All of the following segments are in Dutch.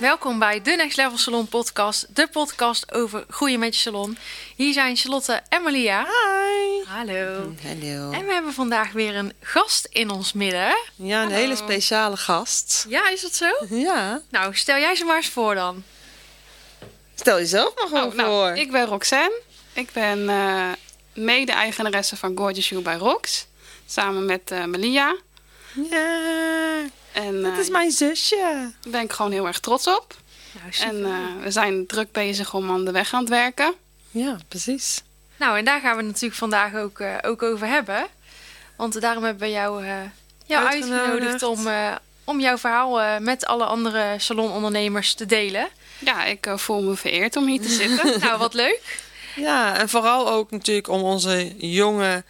Welkom bij de Next Level Salon podcast, de podcast over groeien met je salon. Hier zijn Charlotte en Malia. Hi. Hallo. Hallo. En we hebben vandaag weer een gast in ons midden. Ja, een Hallo. hele speciale gast. Ja, is dat zo? Ja. Nou, stel jij ze maar eens voor dan. Stel jezelf maar gewoon Oh, nou, voor. ik ben Roxanne. Ik ben eh, mede-eigenaresse van Gorgeous Shoe bij Rox. Samen met eh Melia. Ja, En dat eh, is mijn zusje. daar ben ik gewoon heel erg trots op. Nou. En eh, we zijn druk bezig om aan de weg aan het werken. Ja, precies. nou, en daar gaan we het natuurlijk vandaag ook, eh, ook over hebben. Want daarom hebben we jou, eh, jou Uitgenodigd. uitgenodigd om, eh, om jouw verhaal eh, met alle andere salonondernemers te delen. Ja, ik voel me vereerd om hier te zitten. nou, wat leuk. Ja, en vooral ook natuurlijk om onze jonge,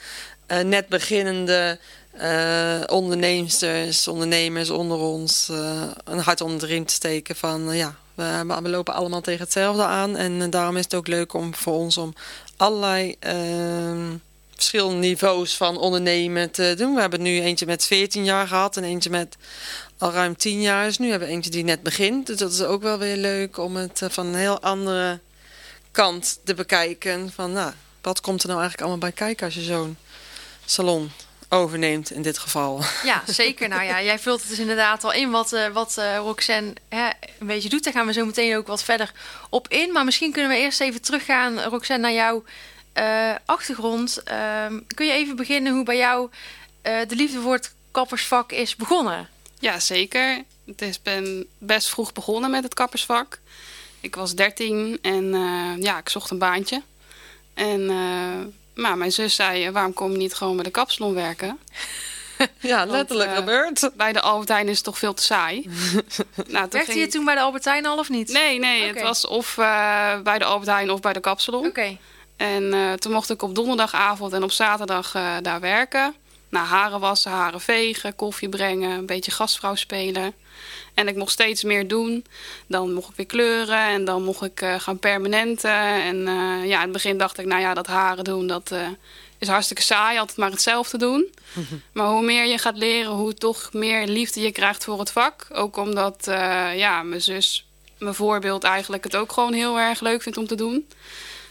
eh, net beginnende onderneemsters, ondernemers onder ons eh, een hart onder de riem te steken van eh, ja, we, we lopen allemaal tegen hetzelfde aan. En daarom is het ook leuk om voor ons om allerlei ehm, verschillende niveaus van ondernemen te doen. We hebben nu eentje met 14 jaar gehad en eentje met al ruim 10 jaar. Dus nu hebben we eentje die net begint. Dus dat is ook wel weer leuk om het van een heel andere kant te bekijken. Van nou, wat komt er nou eigenlijk allemaal bij kijken als je zo'n salon overneemt in dit geval. Ja, zeker. Nou ja, jij vult het dus inderdaad al in wat, eh, wat eh, Roxanne hè, een beetje doet. Daar gaan we zo meteen ook wat verder op in. Maar misschien kunnen we eerst even teruggaan, Roxanne, naar jouw eh, achtergrond. Ehm, kun je even beginnen hoe bij jou eh, de liefde voor het kappersvak is begonnen? ja, zeker. Het is ben best vroeg begonnen met het kappersvak. Ik was 13 en eh, ja, ik zocht een baantje. En eh, maar mijn zus zei, eh, waarom kom je niet gewoon bij de kapsalon werken? Ja, letterlijk eh, gebeurd. Bij de Albert Heijn is het toch veel te saai. nou, Werkte ging- je toen bij de Albertijn al of niet? Nee, nee. Het was of eh, bij de Albert Heijn of bij de kapsalon. Oké. En eh, toen mocht ik op donderdagavond en op zaterdag eh, daar werken. Nou, haren wassen, haren vegen, koffie brengen, een beetje gastvrouw spelen. En ik mocht steeds meer doen. Dan mocht ik weer kleuren en dan mocht ik eh, gaan permanenten. En eh, ja, in het begin dacht ik, nou ja, dat haren doen, dat eh, is hartstikke saai. Altijd maar hetzelfde doen. Maar hoe meer je gaat leren, hoe toch meer liefde je krijgt voor het vak. Ook omdat ja, mijn zus, mijn voorbeeld, eigenlijk het ook gewoon heel erg leuk vindt om te doen.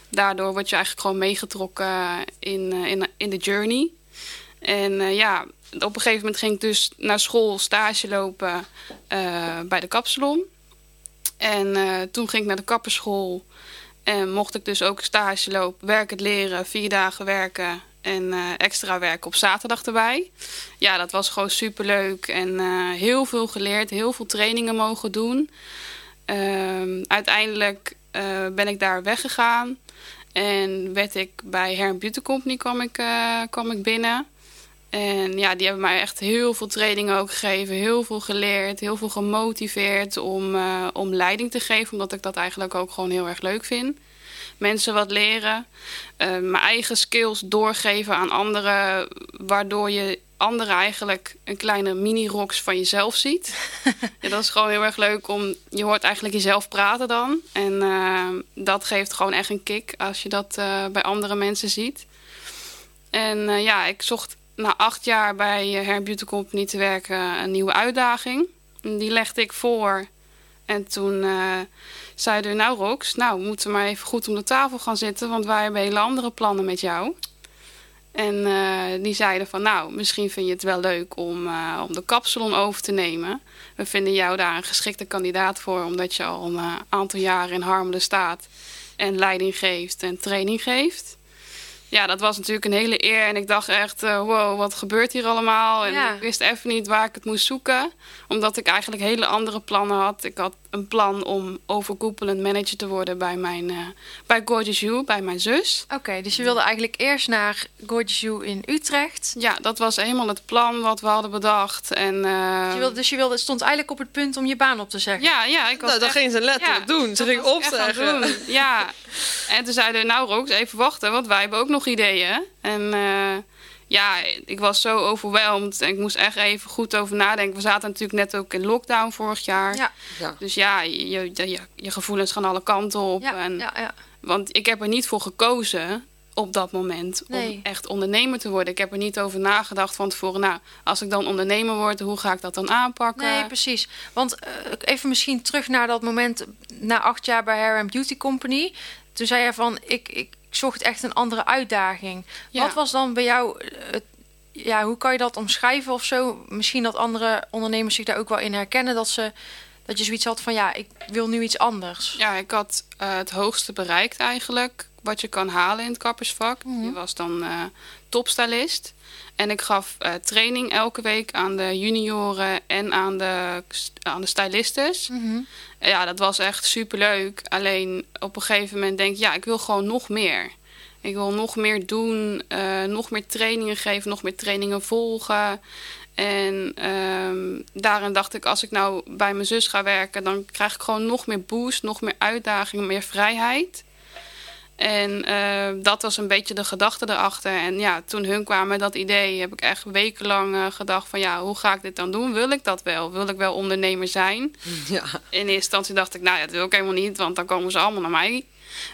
Daardoor word je eigenlijk gewoon meegetrokken in, in, in de journey. En ja, op een gegeven moment ging ik dus naar school stage lopen eh, bij de kapsalon. En eh, toen ging ik naar de kapperschool. En mocht ik dus ook stage lopen, werken, leren, vier dagen werken en eh, extra werken op zaterdag erbij. Ja, dat was gewoon superleuk en heel veel geleerd, heel veel trainingen mogen doen. Ehm, uiteindelijk ben ik daar weggegaan en werd ik bij Hair Beauty Company kwam ik, kwam ik binnen. En ja, die hebben mij echt heel veel trainingen ook gegeven, heel veel geleerd, heel veel gemotiveerd om, eh, om leiding te geven, omdat ik dat eigenlijk ook gewoon heel erg leuk vind. Mensen wat leren, eh, mijn eigen skills doorgeven aan anderen, waardoor je anderen eigenlijk een kleine mini-rocks van jezelf ziet. ja, dat is gewoon heel erg leuk om, je hoort eigenlijk jezelf praten dan. En eh, dat geeft gewoon echt een kick als je dat bij andere mensen ziet. En ja, ik zocht na acht jaar bij eh, Hair Beauty Company te werken een nieuwe uitdaging. Die legde ik voor. En toen eh zeiden we, nou Rox, nou we moeten maar even goed om de tafel gaan zitten, want wij hebben hele andere plannen met jou. En eh, die zeiden van, nou, misschien vind je het wel leuk om, eh, om de kapsalon over te nemen. We vinden jou daar een geschikte kandidaat voor, omdat je al een eh, aantal jaren in Harmelen staat en leiding geeft en training geeft. Ja, dat was natuurlijk een hele eer. En ik dacht echt, eh, wow, wat gebeurt hier allemaal? En Ja. ik wist even niet waar ik het moest zoeken. Omdat ik eigenlijk hele andere plannen had. Ik had een plan om overkoepelend manager te worden bij, mijn, eh, bij Gorgeous You, bij mijn zus. Oké, dus je wilde eigenlijk eerst naar Gorgeous You in Utrecht. Ja, dat was helemaal het plan wat we hadden bedacht. En, eh, Je wilde, dus je wilde, het stond eigenlijk op het punt om je baan op te zeggen. ja, ja, ik was Nou, dat echt- ging ze letterlijk ja, doen. Ze dat ging opzeggen. doen. Ja, en toen zeiden we, nou Rox, even wachten, want wij hebben ook nog ideeën. En eh, ja, ik was zo overweldigd en ik moest echt even goed over nadenken. We zaten natuurlijk net ook in lockdown vorig jaar. Ja. Ja. Dus ja, je, je, je, je gevoelens gaan alle kanten op. Ja, en, ja, ja. Want ik heb er niet voor gekozen op dat moment Nee. om echt ondernemer te worden. Ik heb er niet over nagedacht van tevoren. Nou, als ik dan ondernemer word, hoe ga ik dat dan aanpakken? Nee, precies. Want eh, even misschien terug naar dat moment na acht jaar bij Hair and Beauty Company. Toen zei je van, ik, ik zocht echt een andere uitdaging. Ja. Wat was dan bij jou, eh, het, ja, hoe kan je dat omschrijven of zo? Misschien dat andere ondernemers zich daar ook wel in herkennen. Dat, ze, dat je zoiets had van, ja, ik wil nu iets anders. Ja, ik had eh, het hoogste bereikt eigenlijk. Wat je kan halen in het kappersvak. Mhm. Je was dan eh topstylist. En ik gaf eh, training elke week aan de junioren en aan de, aan de stylistes. Mhm. Ja, dat was echt superleuk. Alleen op een gegeven moment denk ik, ja, ik wil gewoon nog meer. Ik wil nog meer doen, eh, nog meer trainingen geven, nog meer trainingen volgen. En ehm, daarin dacht ik, als ik nou bij mijn zus ga werken, dan krijg ik gewoon nog meer boost, nog meer uitdaging, meer vrijheid. En eh, dat was een beetje de gedachte erachter. En ja, toen hun kwamen met dat idee, heb ik echt wekenlang eh, gedacht van ja, hoe ga ik dit dan doen? Wil ik dat wel? Wil ik wel ondernemer zijn? Ja. In eerste instantie dacht ik, nou ja, dat wil ik helemaal niet, want dan komen ze allemaal naar mij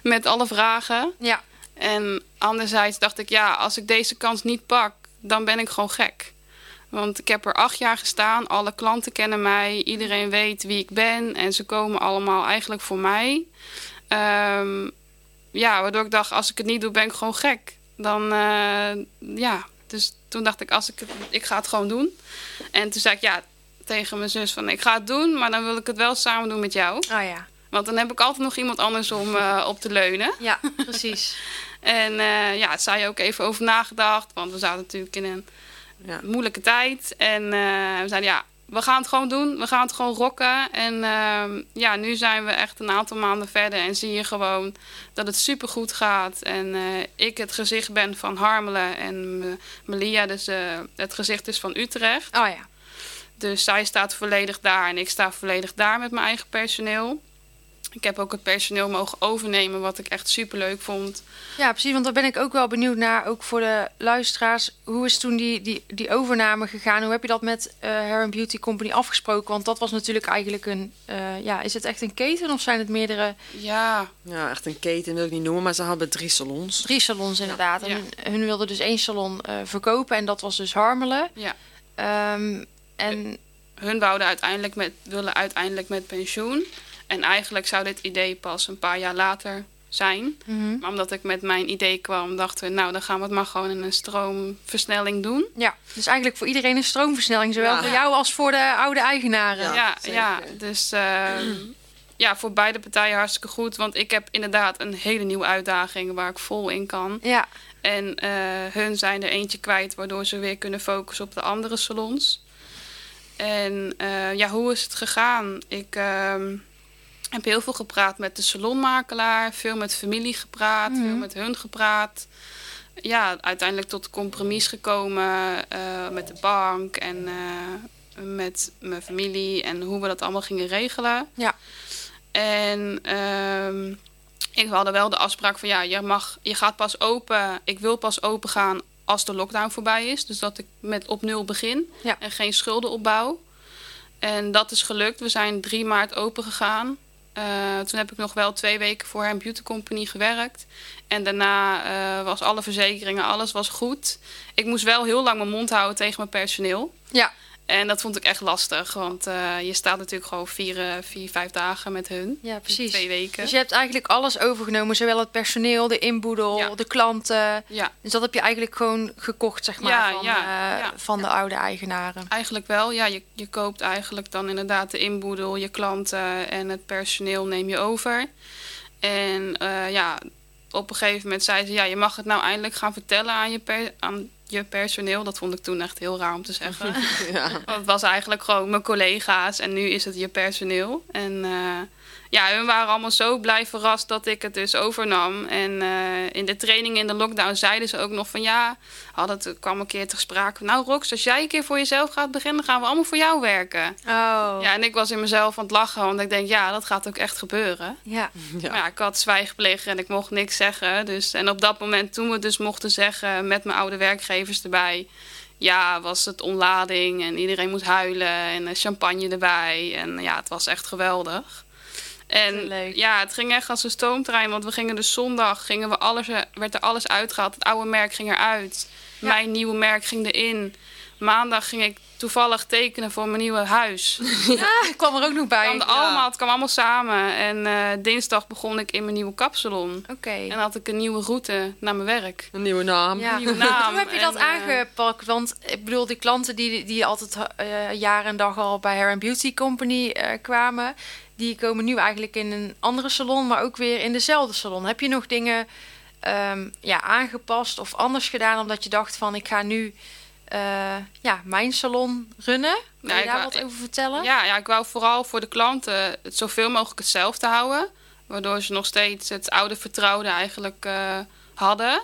met alle vragen. Ja, En anderzijds dacht ik, ja, als ik deze kans niet pak, dan ben ik gewoon gek. Want ik heb er acht jaar gestaan, alle klanten kennen mij, iedereen weet wie ik ben en ze komen allemaal eigenlijk voor mij. Ehm, ja, waardoor ik dacht, als ik het niet doe, ben ik gewoon gek. Dan, eh, ja, dus toen dacht ik, als ik, het, ik ga het gewoon doen. En toen zei ik, ja, tegen mijn zus van, ik ga het doen, maar dan wil ik het wel samen doen met jou. oh ja. Want dan heb ik altijd nog iemand anders om eh, op te leunen. Ja, precies. En eh, ja, het zei ook even over nagedacht. Want we zaten natuurlijk in een Ja. moeilijke tijd. En we zeiden ja, we gaan het gewoon doen. We gaan het gewoon rocken. En ehm, ja, nu zijn we echt een aantal maanden verder. En zie je gewoon dat het supergoed gaat. En eh, ik het gezicht ben van Harmelen. En me- Melia dus eh, het gezicht is van Utrecht. Oh ja. Dus zij staat volledig daar en ik sta volledig daar met mijn eigen personeel. Ik heb ook het personeel mogen overnemen, wat ik echt super leuk vond. Ja, precies. Want daar ben ik ook wel benieuwd naar, ook voor de luisteraars. Hoe is toen die, die, die overname gegaan? Hoe heb je dat met eh Hair and Beauty Company afgesproken? Want dat was natuurlijk eigenlijk een... eh, ja, is het echt een keten of zijn het meerdere... Ja, ja, echt een keten wil ik niet noemen, maar ze hadden drie salons. Drie salons inderdaad. En Ja. hun, hun wilden dus één salon eh, verkopen en dat was dus Harmelen. ja. Ehm, en Hun wouden uiteindelijk met, willen uiteindelijk met pensioen. En eigenlijk zou dit idee pas een paar jaar later zijn. mhm. Maar omdat ik met mijn idee kwam, dachten we, nou dan gaan we het maar gewoon in een stroomversnelling doen. ja, dus eigenlijk voor iedereen een stroomversnelling. Zowel Ja. voor jou als voor de oude eigenaren. Ja, ja, dus ehm, ja, voor beide partijen hartstikke goed. Want ik heb inderdaad een hele nieuwe uitdaging waar ik vol in kan. ja. En eh, hun zijn er eentje kwijt, waardoor ze weer kunnen focussen op de andere salons. En eh, ja, hoe is het gegaan? Ik ehm, heb heel veel gepraat met de salonmakelaar, veel met familie gepraat, Mhm. veel met hun gepraat. Ja, uiteindelijk tot compromis gekomen eh, met de bank en eh, met mijn familie en hoe we dat allemaal gingen regelen. Ja. En ehm, ik hadden wel de afspraak van ja, je, mag, je gaat pas open. Ik wil pas open gaan als de lockdown voorbij is. Dus dat ik met op nul begin Ja. en geen schulden opbouw. En dat is gelukt. We zijn 3 maart open gegaan. Eh, toen heb ik nog wel twee weken voor een beauty company gewerkt. En daarna eh, was alle verzekeringen, alles was goed. Ik moest wel heel lang mijn mond houden tegen mijn personeel. Ja. En dat vond ik echt lastig, want eh, je staat natuurlijk gewoon vier, eh, vier, vijf dagen met hun. Ja, precies. Twee weken. Dus je hebt eigenlijk alles overgenomen. Zowel het personeel, de inboedel, Ja. de klanten. Ja, Dus dat heb je eigenlijk gewoon gekocht, zeg maar, Ja, van, ja, eh, van de oude eigenaren. eigenlijk wel. Ja, je, je koopt eigenlijk dan inderdaad de inboedel, je klanten en het personeel neem je over. En ja, op een gegeven moment zei ze, ja, je mag het nou eindelijk gaan vertellen aan je, per- aan je personeel. Dat vond ik toen echt heel raar om te zeggen. Ja. Want het was eigenlijk gewoon mijn collega's en nu is het je personeel. En eh, ja, hun waren allemaal zo blij verrast dat ik het dus overnam. En eh, in de training in de lockdown zeiden ze ook nog van ja, hadden het kwam een keer te sprake. Nou Rox, als jij een keer voor jezelf gaat beginnen, dan gaan we allemaal voor jou werken. Oh. Ja, en ik was in mezelf aan het lachen, want ik denk ja, dat gaat ook echt gebeuren. Ja. Ja. Maar ja, ik had zwijgplicht en ik mocht niks zeggen. Dus, en op dat moment, toen we dus mochten zeggen met mijn oude werkgevers erbij, ja, was het onlading en iedereen moest huilen en eh, champagne erbij. En ja, het was echt geweldig. En Leuk. ja, het ging echt als een stoomtrein, want we gingen dus zondag, gingen we alles, werd er alles uitgehaald. Het oude merk ging eruit, Ja. mijn nieuwe merk ging erin. Maandag ging ik toevallig tekenen voor mijn nieuwe huis. Ah, ik kwam er ook nog bij. kwam er allemaal, het kwam allemaal samen. En eh, dinsdag begon ik in mijn nieuwe kapsalon. Oké. En had ik een nieuwe route naar mijn werk. Een nieuwe naam. Ja. nieuwe naam. Hoe heb je dat En, eh, aangepakt? Want ik bedoel, die klanten die, die altijd eh jaren en dag al bij Hair and Beauty Company eh, kwamen, die komen nu eigenlijk in een andere salon, maar ook weer in dezelfde salon. Heb je nog dingen ehm, ja, aangepast of anders gedaan omdat je dacht van ik ga nu eh, ja, mijn salon runnen? Kun Ja, je daar wou- wat over vertellen? Ja, ja, ik wou vooral voor de klanten het zoveel mogelijk hetzelfde houden. Waardoor ze nog steeds het oude vertrouwde eigenlijk eh, hadden.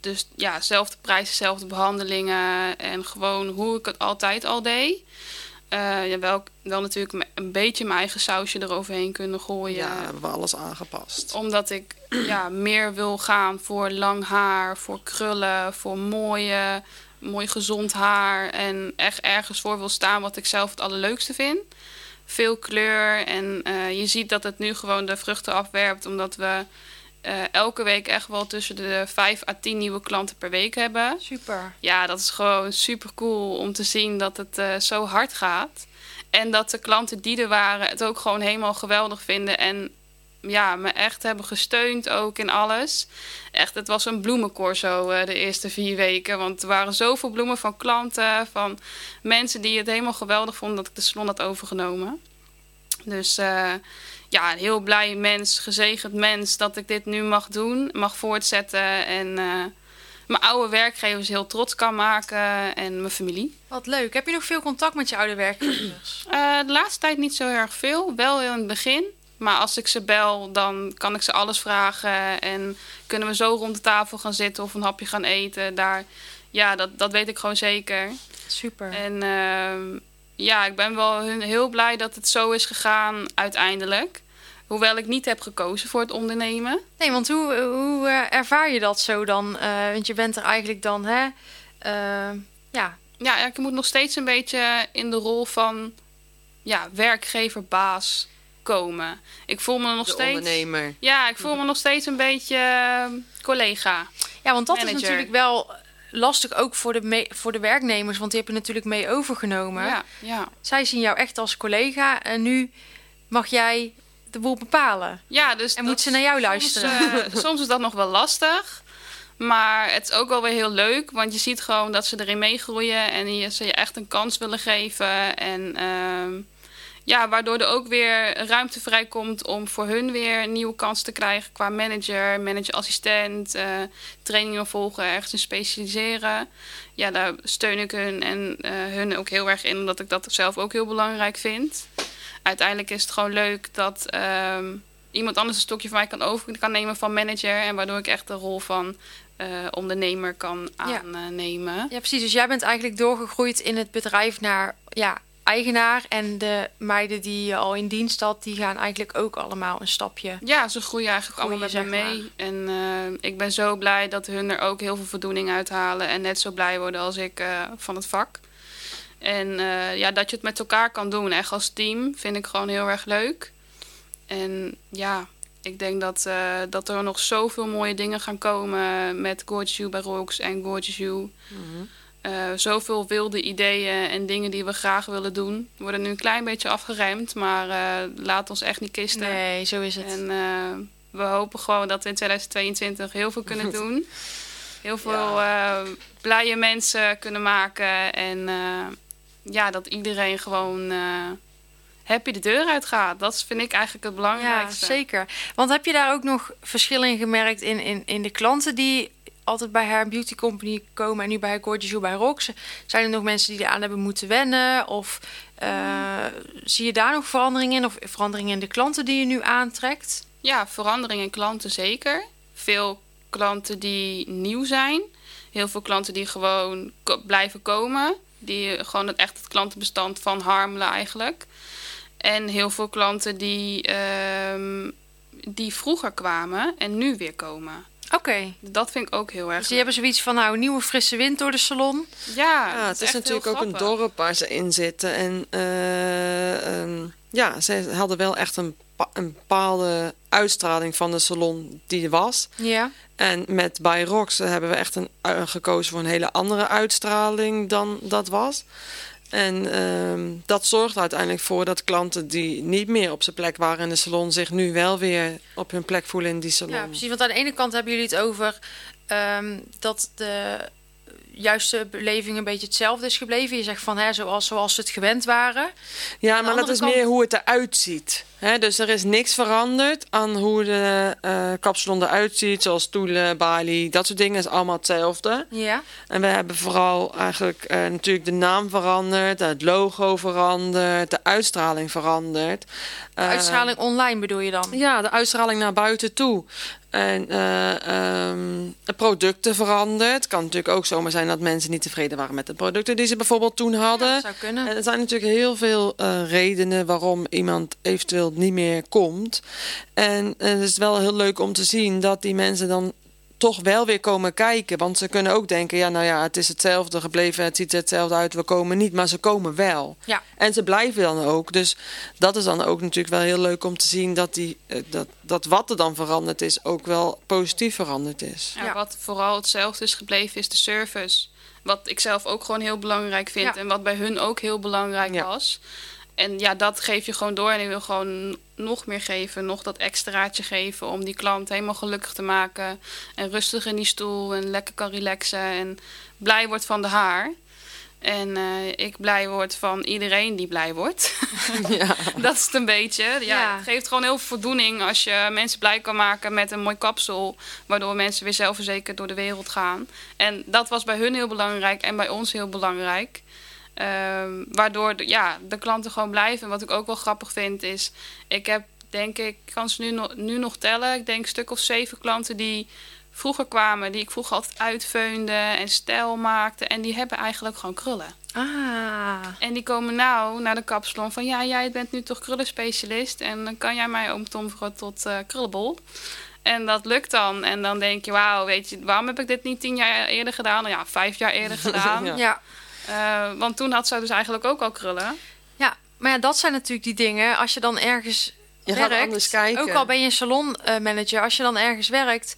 Dus ja, zelfde prijs, dezelfde behandelingen. En gewoon hoe ik het altijd al deed. Eh, ja, wel, wel natuurlijk een beetje mijn eigen sausje eroverheen kunnen gooien. Ja, hebben we alles aangepast. Omdat ik ja, meer wil gaan voor lang haar, voor krullen, voor mooie, mooi gezond haar. En echt ergens voor wil staan wat ik zelf het allerleukste vind. Veel kleur en eh, je ziet dat het nu gewoon de vruchten afwerpt. Omdat we eh, elke week echt wel tussen de 5 à 10 nieuwe klanten per week hebben. Super. Ja, dat is gewoon super cool om te zien dat het eh, zo hard gaat. En dat de klanten die er waren het ook gewoon helemaal geweldig vinden. En ja, me echt hebben gesteund ook in alles. Echt, het was een bloemencorso eh, de eerste vier weken. Want er waren zoveel bloemen van klanten, van mensen die het helemaal geweldig vonden dat ik de salon had overgenomen. Dus ja, een heel blij mens, gezegend mens dat ik dit nu mag doen, mag voortzetten. En eh, mijn oude werkgevers heel trots kan maken en mijn familie. Wat leuk. Heb je nog veel contact met je oude werkgevers? Eh, de laatste tijd niet zo erg veel. Wel in het begin. Maar als ik ze bel, dan kan ik ze alles vragen. En kunnen we zo rond de tafel gaan zitten of een hapje gaan eten. Daar, ja, dat, dat weet ik gewoon zeker. Super. En ehm, ja, ik ben wel heel blij dat het zo is gegaan uiteindelijk. Hoewel ik niet heb gekozen voor het ondernemen. Nee, want hoe, hoe eh, ervaar je dat zo dan? Eh, want je bent er eigenlijk dan, hè? eh, ja, Ja, ik moet nog steeds een beetje in de rol van ja, werkgever, baas komen. Ik voel me nog De steeds. ondernemer. Ja, ik voel me nog steeds een beetje eh, collega. ja want dat is natuurlijk wel lastig ook voor de, me- voor de werknemers, want die heb je natuurlijk mee overgenomen. Ja, ja. Zij zien jou echt als collega en nu mag jij de boel bepalen. ja dus En moet ze naar jou soms, luisteren? eh, soms is dat nog wel lastig. Maar het is ook wel weer heel leuk. Want je ziet gewoon dat ze erin meegroeien. En je, ze je echt een kans willen geven. En ehm, ja, waardoor er ook weer ruimte vrijkomt om voor hun weer een nieuwe kans te krijgen. Qua manager, managerassistent, eh trainingen volgen, ergens in specialiseren. Ja, daar steun ik hun en eh, hun ook heel erg in. Omdat ik dat zelf ook heel belangrijk vind. Uiteindelijk is het gewoon leuk dat ehm, iemand anders een stokje van mij kan over kan nemen van manager. En waardoor ik echt de rol van eh, ondernemer kan Ja. aannemen. Ja, precies. Dus jij bent eigenlijk doorgegroeid in het bedrijf naar ja, eigenaar. En de meiden die je al in dienst had, die gaan eigenlijk ook allemaal een stapje. Ja, ze groeien eigenlijk Groeien, allemaal met me mee. En eh, ik ben zo blij dat hun er ook heel veel voldoening uithalen. En net zo blij worden als ik eh, van het vak. En eh, ja, dat je het met elkaar kan doen, echt als team, vind ik gewoon heel erg leuk. En ja, ik denk dat, eh, dat er nog zoveel mooie dingen gaan komen met Gorgeous You bij Rox en Gorgeous You. Eh, zoveel wilde ideeën en dingen die we graag willen doen. Worden nu een klein beetje afgeremd, maar laat ons echt niet kisten. Nee, zo is het. En we hopen gewoon dat we in 2022 heel veel kunnen doen. Heel veel eh, blije mensen kunnen maken. En ja, dat iedereen gewoon eh, happy de deur uitgaat. Dat vind ik eigenlijk het Ja, belangrijkste. zeker. Want heb je daar ook nog verschillen in gemerkt in, in, in de klanten die altijd bij haar beauty company komen en nu bij Gorgeous bij Rox. Zijn er nog mensen die eraan hebben moeten wennen? Of eh, zie je daar nog veranderingen in? Of veranderingen in de klanten die je nu aantrekt? Ja, verandering in klanten zeker. Veel klanten die nieuw zijn. Heel veel klanten die gewoon blijven komen. Die gewoon het, echt het klantenbestand van harmelen eigenlijk. En heel veel klanten die, ehm, die vroeger kwamen en nu weer komen. Oké. Dat vind ik ook heel erg Dus die hebben zoiets van, nou, nieuwe frisse wind door de salon. Ja, Ja, het is natuurlijk ook een dorp waar ze in zitten. En eh, ehm, ja, ze hadden wel echt een, een bepaalde uitstraling van de salon die er was. Ja. En met By Rocks hebben we echt een, eh, gekozen voor een hele andere uitstraling dan dat was. En ehm, dat zorgt uiteindelijk voor dat klanten die niet meer op zijn plek waren in de salon... zich nu wel weer op hun plek voelen in die salon. Ja, precies. Want aan de ene kant hebben jullie het over ehm, dat de juiste beleving een beetje hetzelfde is gebleven. Je zegt van, hè, zoals, zoals ze het gewend waren. Ja, maar dat is kant- meer hoe het eruit ziet. Dus er is niks veranderd aan hoe de eh kapsalon eruit ziet. Zoals stoelen, balie, dat soort dingen is allemaal hetzelfde. Ja. En we hebben vooral eigenlijk eh, natuurlijk de naam veranderd, het logo veranderd, de uitstraling veranderd. De Eh, uitstraling online bedoel je dan? ja, de uitstraling naar buiten toe. En eh, ehm, de producten veranderd. Het kan natuurlijk ook zomaar zijn dat mensen niet tevreden waren met de producten die ze bijvoorbeeld toen hadden. Ja, dat zou kunnen. En er zijn natuurlijk heel veel redenen waarom iemand eventueel niet meer komt. En eh, het is wel heel leuk om te zien dat die mensen dan toch wel weer komen kijken. Want ze kunnen ook denken, ja, nou ja, het is hetzelfde gebleven, het ziet er hetzelfde uit, we komen niet, maar ze komen wel. Ja. En ze blijven dan ook. Dus dat is dan ook natuurlijk wel heel leuk om te zien dat, die, eh, dat, dat wat er dan veranderd is, ook wel positief veranderd is. Ja, Ja. Wat vooral hetzelfde is gebleven is de service. Wat ik zelf ook gewoon heel belangrijk vind. Ja. En wat bij hun ook heel belangrijk Ja. was. En ja, dat geef je gewoon door. En ik wil gewoon nog meer geven. Nog dat extraatje geven. Om die klant helemaal gelukkig te maken. En rustig in die stoel. En lekker kan relaxen. En blij wordt van de haar. En eh, ik blij word van iedereen die blij wordt. Ja. Dat is het een beetje. Ja, Ja. Het geeft gewoon heel veel voldoening als je mensen blij kan maken met een mooi kapsel. Waardoor mensen weer zelfverzekerd door de wereld gaan. En dat was bij hun heel belangrijk en bij ons heel belangrijk. Ehm, waardoor de, ja, de klanten gewoon blijven. En wat ik ook wel grappig vind is... Ik heb denk ik, ik kan ze nu nog, nu nog tellen. Ik denk een stuk of zeven klanten die vroeger kwamen. Die ik vroeger altijd uitveunde en stijl maakte. En die hebben eigenlijk gewoon krullen. Ah. En die komen nou naar de kapsalon van... ja, jij bent nu toch krullenspecialist... en dan kan jij mij omtoveren tot eh krullenbol. En dat lukt dan. En dan denk je, wauw, weet je... waarom heb ik dit niet tien jaar eerder gedaan? Nou ja, vijf jaar eerder gedaan. Ja. Eh, want toen had ze dus eigenlijk ook al krullen. ja, maar ja, dat zijn natuurlijk die dingen. Als je dan ergens Je gaat werkt, anders kijken. ook al ben je een salonmanager, als je dan ergens werkt,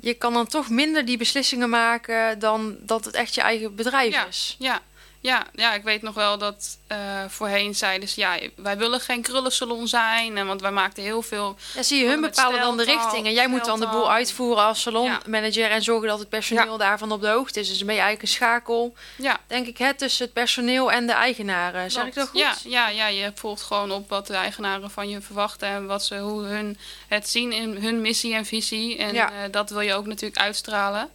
je kan dan toch minder die beslissingen maken dan dat het echt je eigen bedrijf Ja. is. Ja, ja, ja, ik weet nog wel dat eh, voorheen zeiden ze... ja, wij willen geen krullensalon zijn... en want wij maakten heel veel Ja, zie je, hun bepalen dan de richting. En jij moet dan de boel uitvoeren als salonmanager en zorgen dat het personeel daarvan op de hoogte is. Dus ben je eigenlijk een schakel, Ja, denk ik, hè, tussen het personeel en de eigenaren. Zeg ik dat goed? Ja, ja, ja, je volgt gewoon op wat de eigenaren van je verwachten en wat ze, hoe hun het zien in hun missie en visie. En Ja. eh, dat wil je ook natuurlijk uitstralen.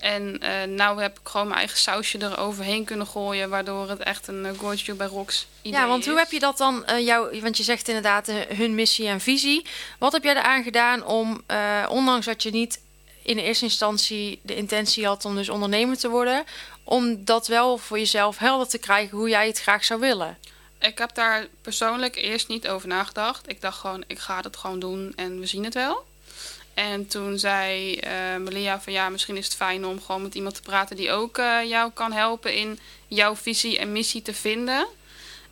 En eh nou heb ik gewoon mijn eigen sausje eroverheen kunnen gooien, waardoor het echt een uh, by Rocks idee Ja, want hoe is. heb je dat dan, eh, jou, want je zegt inderdaad hun missie en visie. Wat heb jij eraan gedaan om, ondanks dat je niet in de eerste instantie de intentie had om dus ondernemer te worden, om dat wel voor jezelf helder te krijgen hoe jij het graag zou willen? Ik heb daar persoonlijk eerst niet over nagedacht. Ik dacht gewoon, ik ga het gewoon doen en we zien het wel. En toen zei eh Melia van ja, misschien is het fijn om gewoon met iemand te praten die ook eh, jou kan helpen in jouw visie en missie te vinden.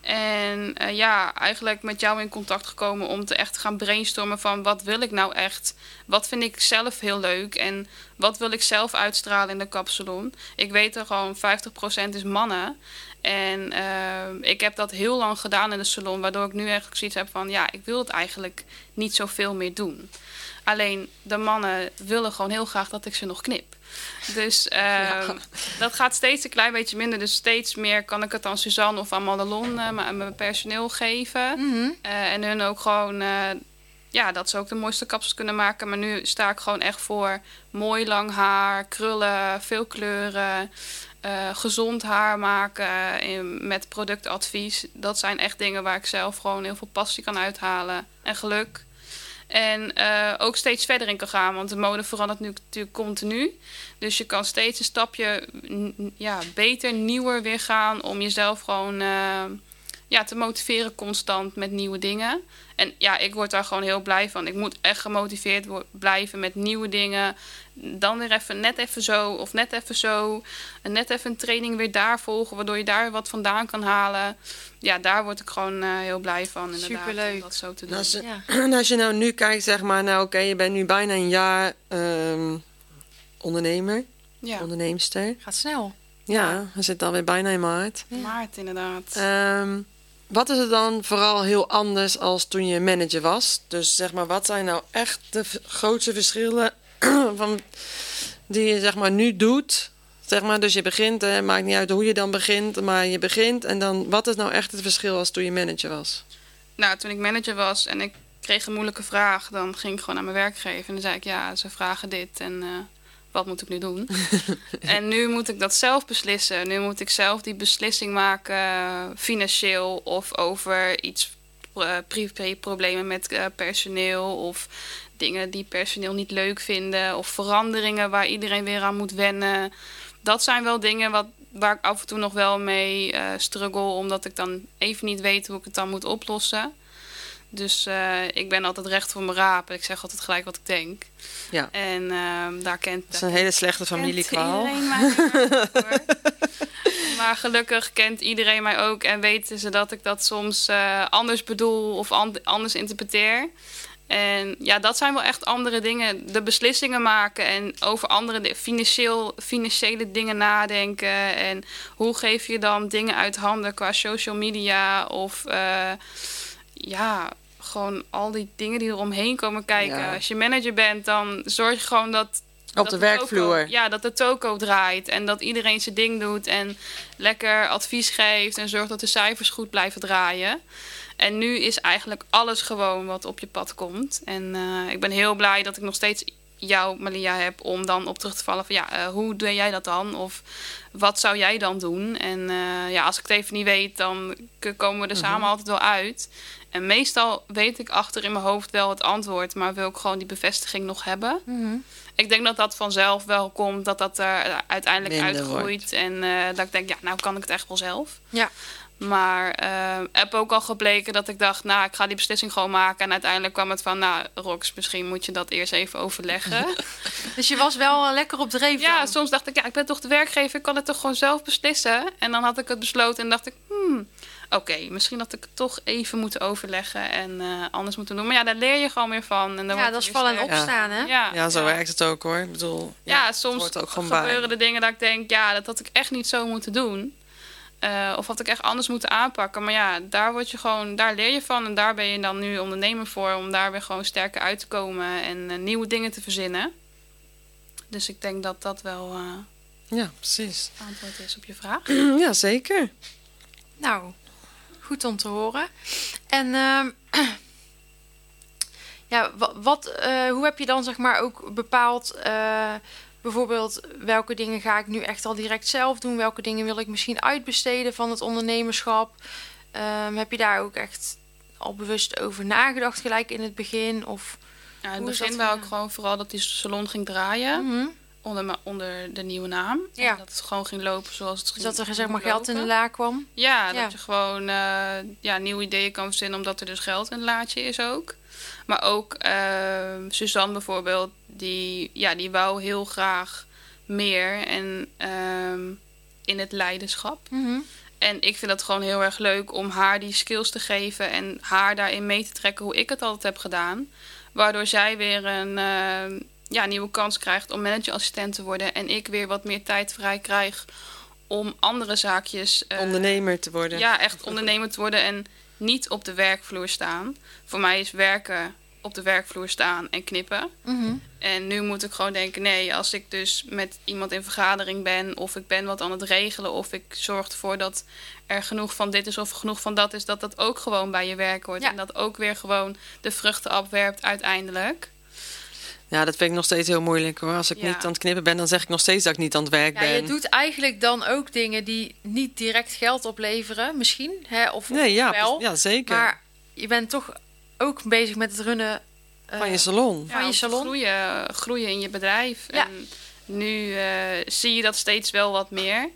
En eh, ja, eigenlijk met jou in contact gekomen om te echt gaan brainstormen van wat wil ik nou echt? Wat vind ik zelf heel leuk en wat wil ik zelf uitstralen in de kapsalon? Ik weet er gewoon 50% is mannen. En ik heb dat heel lang gedaan in de salon, waardoor ik nu eigenlijk zoiets heb van ja, ik wil het eigenlijk niet zoveel meer doen. Alleen de mannen willen gewoon heel graag dat ik ze nog knip. Dus eh, dat gaat steeds een klein beetje minder. Dus steeds meer kan ik het aan Suzanne of aan Madelon, eh, mijn- mijn personeel geven. Mhm. Eh, en hun ook gewoon eh, ja, dat ze ook de mooiste kapsels kunnen maken. Maar nu sta ik gewoon echt voor mooi lang haar, krullen, veel kleuren, gezond haar maken in, met productadvies. Dat zijn echt dingen waar ik zelf gewoon heel veel passie kan uithalen en geluk. En eh, ook steeds verder in kan gaan, want de mode verandert nu natuurlijk continu. Dus je kan steeds een stapje ja, beter, nieuwer weer gaan om jezelf gewoon eh, ja, te motiveren constant met nieuwe dingen. En ja, ik word daar gewoon heel blij van. Ik moet echt gemotiveerd blijven met nieuwe dingen. Dan weer even net even zo of net even zo. En net even een training weer daar volgen, waardoor je daar wat vandaan kan halen. Ja, daar word ik gewoon eh, heel blij van inderdaad. Superleuk. Om dat zo te doen. Nou, als, je, Ja. en als je nou nu kijkt, zeg maar, nou oké, je bent nu bijna een jaar ehm, ondernemer, ja, onderneemster. Gaat snel. Ja, we zitten alweer bijna in maart. maart inderdaad. Ehm, wat is er dan vooral heel anders als toen je manager was? Dus zeg maar, wat zijn nou echt de grootste verschillen van, die je zeg maar nu doet? Zeg maar, dus je begint, hè, maakt niet uit hoe je dan begint, maar je begint. En dan, wat is nou echt het verschil als toen je manager was? Nou, toen ik manager was en ik kreeg een moeilijke vraag, dan ging ik gewoon naar mijn werkgever en dan zei ik, ja, ze vragen dit en eh, wat moet ik nu doen? en nu moet ik dat zelf beslissen. Nu moet ik zelf die beslissing maken, financieel of over iets eh, privéproblemen met eh, personeel of dingen die personeel niet leuk vinden of veranderingen waar iedereen weer aan moet wennen. Dat zijn wel dingen wat, waar ik af en toe nog wel mee eh struggle, omdat ik dan even niet weet hoe ik het dan moet oplossen. Dus eh, ik ben altijd recht voor mijn raap. Ik zeg altijd gelijk wat ik denk. Ja. En ehm, daar kent Dat is een hele slechte familiekwaal. maar gelukkig kent iedereen mij ook en weten ze dat ik dat soms eh, anders bedoel of an- anders interpreteer. En ja, dat zijn wel echt andere dingen. De beslissingen maken en over andere financieel, financiële dingen nadenken. En hoe geef je dan dingen uit handen qua social media of eh, ja, gewoon al die dingen die er omheen komen kijken. Ja. Als je manager bent, dan zorg je gewoon dat Op dat de toko- werkvloer. ja, dat de toko draait en dat iedereen zijn ding doet en lekker advies geeft en zorgt dat de cijfers goed blijven draaien. En nu is eigenlijk alles gewoon wat op je pad komt. En eh, ik ben heel blij dat ik nog steeds jou, Malia, heb om dan op terug te vallen van ja, eh, hoe doe jij dat dan? Of wat zou jij dan doen? En eh, ja, als ik het even niet weet, dan komen we er samen altijd wel uit. En meestal weet ik achter in mijn hoofd wel het antwoord, maar wil ik gewoon die bevestiging nog hebben. Ik denk dat dat vanzelf wel komt, dat dat er uiteindelijk Minder uitgroeit. En eh, dat ik denk, ja, nou kan ik het echt wel zelf. Ja. Maar eh heb ook al gebleken dat ik dacht, nou, ik ga die beslissing gewoon maken. En uiteindelijk kwam het van, nou, Rox, misschien moet je dat eerst even overleggen. Dus je was wel eh, lekker op dreef ja, dan? soms dacht ik, ja, ik ben toch de werkgever, ik kan het toch gewoon zelf beslissen. En dan had ik het besloten en dacht ik, hmm, oké, misschien had ik het toch even moeten overleggen en eh, anders moeten doen. Maar ja, daar leer je gewoon weer van. En dan Ja, dat is vallen en opstaan, hè? Ja, Ja, zo werkt het ook hoor. Ik bedoel, Ja, soms gebeuren bij. er dingen dat ik denk, ja, dat had ik echt niet zo moeten doen. Eh, of had ik echt anders moeten aanpakken. Maar ja, daar word je gewoon, daar leer je van. En daar ben je dan nu ondernemer voor. Om daar weer gewoon sterker uit te komen en eh, nieuwe dingen te verzinnen. Dus ik denk dat dat wel eh, Ja, precies. antwoord is op je vraag. Ja, zeker. Nou, goed om te horen. En ehm, ja, wat, wat, eh, hoe heb je dan zeg maar ook bepaald, eh, bijvoorbeeld welke dingen ga ik nu echt al direct zelf doen, welke dingen wil ik misschien uitbesteden van het ondernemerschap? Ehm, heb je daar ook echt al bewust over nagedacht gelijk in het begin? Of, Ja, in het begin wou ik gewoon vooral dat die salon ging draaien. Mhm. Onder, onder de nieuwe naam. Ja. En dat het gewoon ging lopen zoals het ging dat er zeg maar geld in de la kwam? Ja, Ja. dat je gewoon eh, ja, nieuwe ideeën kan verzinnen, omdat er dus geld in het laadje is ook. Maar ook eh, Suzanne bijvoorbeeld, die, ja, die wou heel graag meer en ehm, in het leiderschap. Mhm. En ik vind dat gewoon heel erg leuk om haar die skills te geven en haar daarin mee te trekken hoe ik het altijd heb gedaan. Waardoor zij weer een eh, ja, nieuwe kans krijgt om managerassistent te worden. En ik weer wat meer tijd vrij krijg om andere zaakjes. eh, Ondernemer te worden. ja, echt ondernemer te worden en niet op de werkvloer staan. Voor mij is werken op de werkvloer staan en knippen. Mhm. En nu moet ik gewoon denken, nee, als ik dus met iemand in vergadering ben, of ik ben wat aan het regelen, of ik zorg ervoor dat er genoeg van dit is of genoeg van dat is, dat dat ook gewoon bij je werk hoort. Ja. En dat ook weer gewoon de vruchten afwerpt uiteindelijk. Ja, dat vind ik nog steeds heel moeilijk hoor. Als ik Ja. niet aan het knippen ben, dan zeg ik nog steeds dat ik niet aan het werk Ja, ben. je doet eigenlijk dan ook dingen die niet direct geld opleveren, misschien. Hè? Of, Nee, ja, wel. ja zeker. Maar je bent toch ook bezig met het runnen eh, Van je salon. Van je salon? Groeien, groeien in je bedrijf. Ja. En nu eh, zie je dat steeds wel wat meer.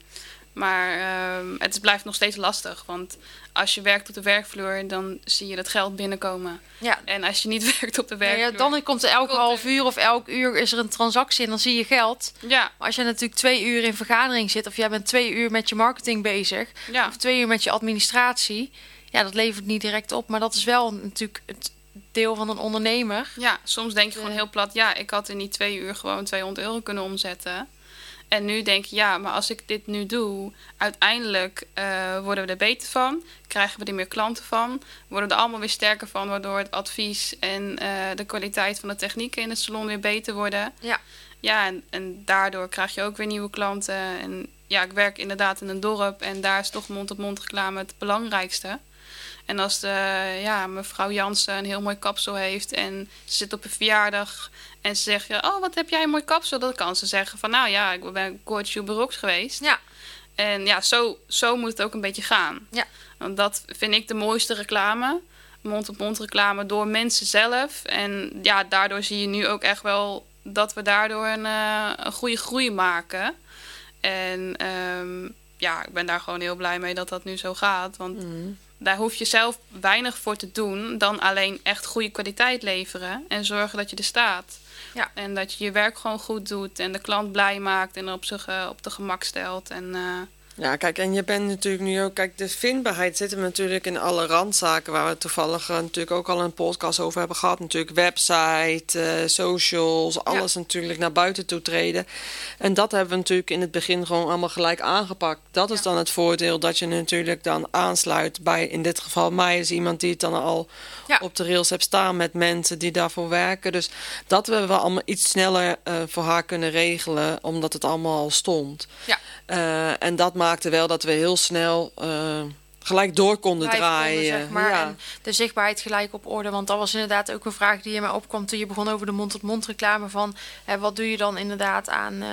Maar ehm, het blijft nog steeds lastig. Want als je werkt op de werkvloer, dan zie je dat geld binnenkomen. Ja. En als je niet werkt op de werkvloer... ja, dan komt er elke half uur of elk uur is er een transactie en dan zie je geld. Ja, Maar als je natuurlijk twee uur in vergadering zit of jij bent twee uur met je marketing bezig ja. of twee uur met je administratie, ja, dat levert niet direct op. Maar dat is wel natuurlijk het deel van een ondernemer. Ja, soms denk je gewoon heel plat... ja, ik had in die twee uur gewoon 200 euro kunnen omzetten. En nu denk je, ja, maar als ik dit nu doe... uiteindelijk eh, worden we er beter van. Krijgen we er meer klanten van. Worden we er allemaal weer sterker van... waardoor het advies en eh, de kwaliteit van de technieken in het salon weer beter worden. Ja. Ja, en, en daardoor krijg je ook weer nieuwe klanten. En ja, ik werk inderdaad in een dorp... en daar is toch mond-op-mond reclame het belangrijkste... En als de, ja, mevrouw Jansen een heel mooi kapsel heeft en ze zit op een verjaardag en ze zegt, oh wat heb jij een mooi kapsel, dan kan ze zeggen van nou ja, ik ben coach Baroks geweest. Ja. En ja, zo, zo moet het ook een beetje gaan. Ja. Want dat vind ik de mooiste reclame. Mond-op-mond reclame door mensen zelf. En ja, daardoor zie je nu ook echt wel dat we daardoor een, eh, een goede groei maken. En ehm, ja, ik ben daar gewoon heel blij mee dat dat nu zo gaat. Want Mhm. Daar hoef je zelf weinig voor te doen dan alleen echt goede kwaliteit leveren en zorgen dat je er staat. Ja. En dat je je werk gewoon goed doet en de klant blij maakt en op, zich, eh, op de gemak stelt. En, eh, Ja, kijk, en je bent natuurlijk nu ook... Kijk, de vindbaarheid zit hem natuurlijk in alle randzaken... waar we toevallig eh, natuurlijk ook al een podcast over hebben gehad. Natuurlijk website, eh, socials, alles natuurlijk naar buiten toe treden. En dat hebben we natuurlijk in het begin gewoon allemaal gelijk aangepakt. Dat is Ja. dan het voordeel dat je natuurlijk dan aansluit bij... in dit geval mij is iemand die het dan al Ja. op de rails hebt staan... met mensen die daarvoor werken. Dus dat hebben we allemaal iets sneller eh, voor haar kunnen regelen... omdat het allemaal al stond. Ja. Eh, en dat maakte wel dat we heel snel eh, gelijk door konden draaien. konden, zeg maar. ja. En de zichtbaarheid gelijk op orde. Want dat was inderdaad ook een vraag die in mij opkwam toen je begon over de mond-tot-mond reclame. Van hè, wat doe je dan inderdaad aan, eh,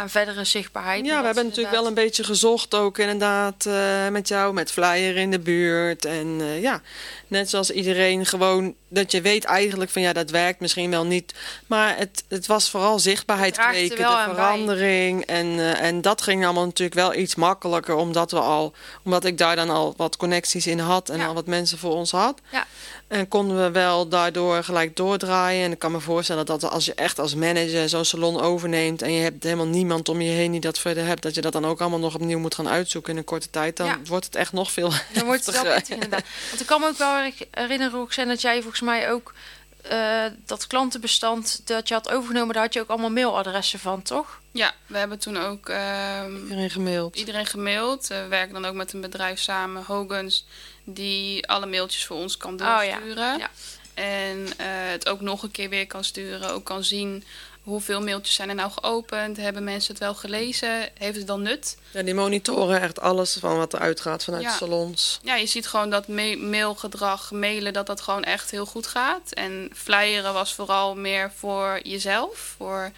aan verdere zichtbaarheid? ja, we hebben natuurlijk wel een beetje gezocht ook inderdaad eh, met jou, met flyer in de buurt. En eh, ja, net zoals iedereen gewoon dat je weet eigenlijk van ja, dat werkt misschien wel niet. Maar het, het was vooral zichtbaarheid kweken, de verandering. En, eh, en dat ging allemaal natuurlijk wel iets makkelijker, omdat we al, omdat ik daar dan al wat connecties in had en Ja. al wat mensen voor ons had. Ja. En konden we wel daardoor gelijk doordraaien. En ik kan me voorstellen dat als je echt als manager zo'n salon overneemt... en je hebt helemaal niemand om je heen die dat verder hebt... dat je dat dan ook allemaal nog opnieuw moet gaan uitzoeken in een korte tijd... dan Ja. wordt het echt nog veel Dan wordt het wel pittig inderdaad. Want ik kan me ook wel herinneren, Roxanne, dat jij volgens mij ook... eh, dat klantenbestand dat je had overgenomen, daar had je ook allemaal mailadressen van, toch? ja, we hebben toen ook ehm, Iedereen gemaild. iedereen gemaild. We werken dan ook met een bedrijf samen, Hogans, die alle mailtjes voor ons kan Oh ja, doorsturen. ja. En eh, het ook nog een keer weer kan sturen. Ook kan zien hoeveel mailtjes zijn er nou geopend. Hebben mensen het wel gelezen? Heeft het dan nut? Ja, die monitoren echt alles van wat er uitgaat vanuit Ja. de salons. Ja, je ziet gewoon dat ma- mailgedrag, mailen, dat dat gewoon echt heel goed gaat. En flyeren was vooral meer voor jezelf. Voor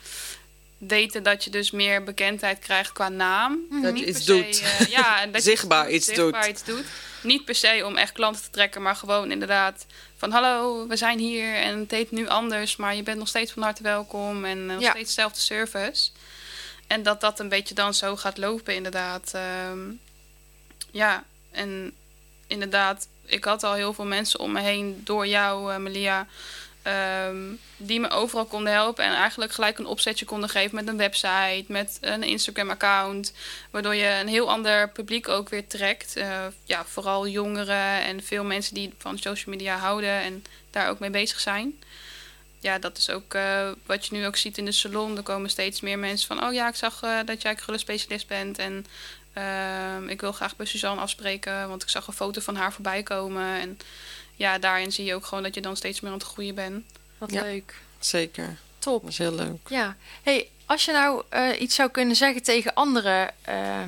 weten dat je dus meer bekendheid krijgt qua naam. Dat je iets se, doet. eh, ja, en dat je Zichtbaar iets zichtbaar doet. iets doet. Niet per se om echt klanten te trekken, maar gewoon inderdaad van hallo, we zijn hier en het heet nu anders, maar je bent nog steeds van harte welkom en eh, nog Ja. steeds dezelfde service. En dat dat een beetje dan zo gaat lopen, inderdaad. Ehm, ja, en inderdaad, ik had al heel veel mensen om me heen door jou, eh, Melia, ehm, die me overal konden helpen en eigenlijk gelijk een opzetje konden geven met een website, met een Instagram-account, waardoor je een heel ander publiek ook weer trekt. Eh, ja, vooral jongeren en veel mensen die van social media houden en daar ook mee bezig zijn. Ja, dat is ook eh, wat je nu ook ziet in de salon. Er komen steeds meer mensen van... oh ja, ik zag eh, dat jij specialist bent... en ehm, ik wil graag bij Suzanne afspreken... want ik zag een foto van haar voorbij komen. En ja, daarin zie je ook gewoon dat je dan steeds meer aan het groeien bent. Wat Ja. leuk. Zeker. Top. Dat is heel leuk. Ja. Hey, als je nou eh, iets zou kunnen zeggen tegen andere eh,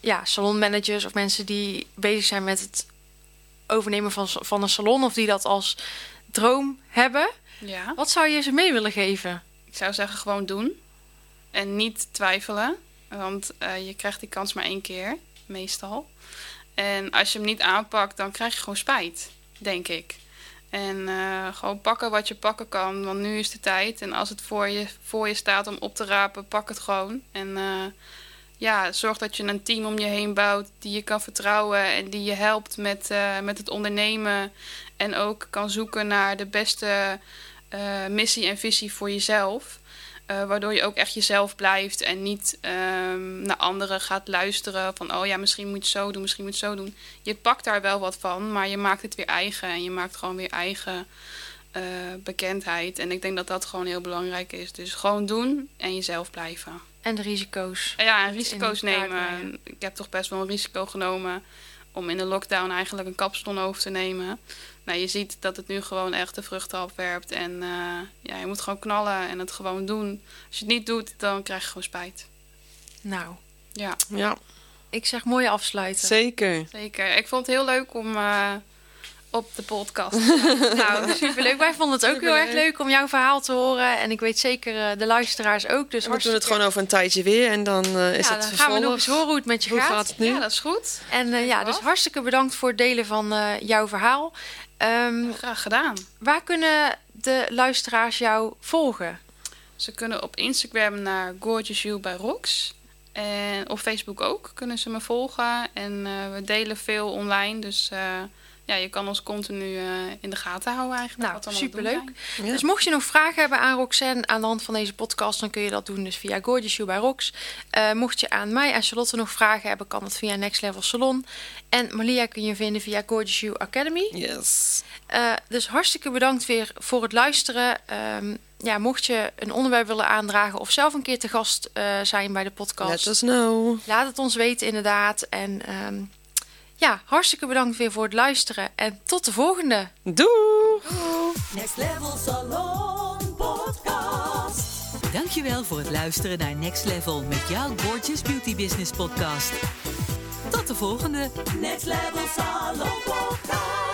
ja, salonmanagers of mensen die bezig zijn met het overnemen van, van een salon of die dat als droom hebben, Ja. wat zou je ze mee willen geven? Ik zou zeggen gewoon doen. En niet twijfelen. Want eh, je krijgt die kans maar één keer, meestal. En als je hem niet aanpakt, dan krijg je gewoon spijt, denk ik. En eh, gewoon pakken wat je pakken kan, want nu is de tijd. En als het voor je, voor je staat om op te rapen, pak het gewoon. En eh, ja, zorg dat je een team om je heen bouwt die je kan vertrouwen en die je helpt met, eh, met het ondernemen. En ook kan zoeken naar de beste missie en visie voor jezelf. Eh, waardoor je ook echt jezelf blijft en niet ehm, naar anderen gaat luisteren. Van oh ja, misschien moet je het zo doen, misschien moet je zo doen. Je pakt daar wel wat van, maar je maakt het weer eigen. En je maakt gewoon weer eigen eh, bekendheid. En ik denk dat dat gewoon heel belangrijk is. Dus gewoon doen en jezelf blijven. En de risico's. Ja, en risico's nemen. Ik heb toch best wel een risico genomen om in de lockdown eigenlijk een kapsalon over te nemen. Nou, je ziet dat het nu gewoon echt de vruchten afwerpt. En eh, ja, je moet gewoon knallen en het gewoon doen. Als je het niet doet, dan krijg je gewoon spijt. Nou, Ja, Ja, ik zeg mooi afsluiten. zeker. zeker. Ik vond het heel leuk om eh, op de podcast. Nou, superleuk. Wij vonden het ook heel erg leuk om jouw verhaal te horen. En ik weet zeker eh, de luisteraars ook. Dus we doen het gewoon over een tijdje weer en dan eh, is ja, het dan gaan we nog eens horen hoe het met je Hoe gaat. gaat het nu? ja, dat is goed. En eh, ja, dus hartstikke bedankt voor het delen van eh, jouw verhaal. Ehm, Graag gedaan. waar kunnen de luisteraars jou volgen? Ze kunnen op Instagram naar Gorgeous You bij Rox. En op Facebook ook kunnen ze me volgen. En eh, we delen veel online. Dus eh, ja, je kan ons continu eh, in de gaten houden eigenlijk. Nou, superleuk. Ja. Dus mocht je nog vragen hebben aan Roxanne aan de hand van deze podcast, dan kun je dat doen dus via Gorgeous You bij Rox. Eh, mocht je aan mij en Charlotte nog vragen hebben, kan dat via Next Level Salon. En Malia kun je vinden via Gorgeous You Academy. Yes. Eh, dus hartstikke bedankt weer voor het luisteren. Ehm, ja, mocht je een onderwerp willen aandragen of zelf een keer te gast eh, zijn bij de podcast, Let us know. laat het ons weten inderdaad. En ehm, ja, hartstikke bedankt weer voor het luisteren. En tot de volgende. Doei! Next Level Salon Podcast. Dankjewel voor het luisteren naar Next Level met jouw Gorgeous Beauty Business podcast. Tot de volgende! Next Level Salon Podcast.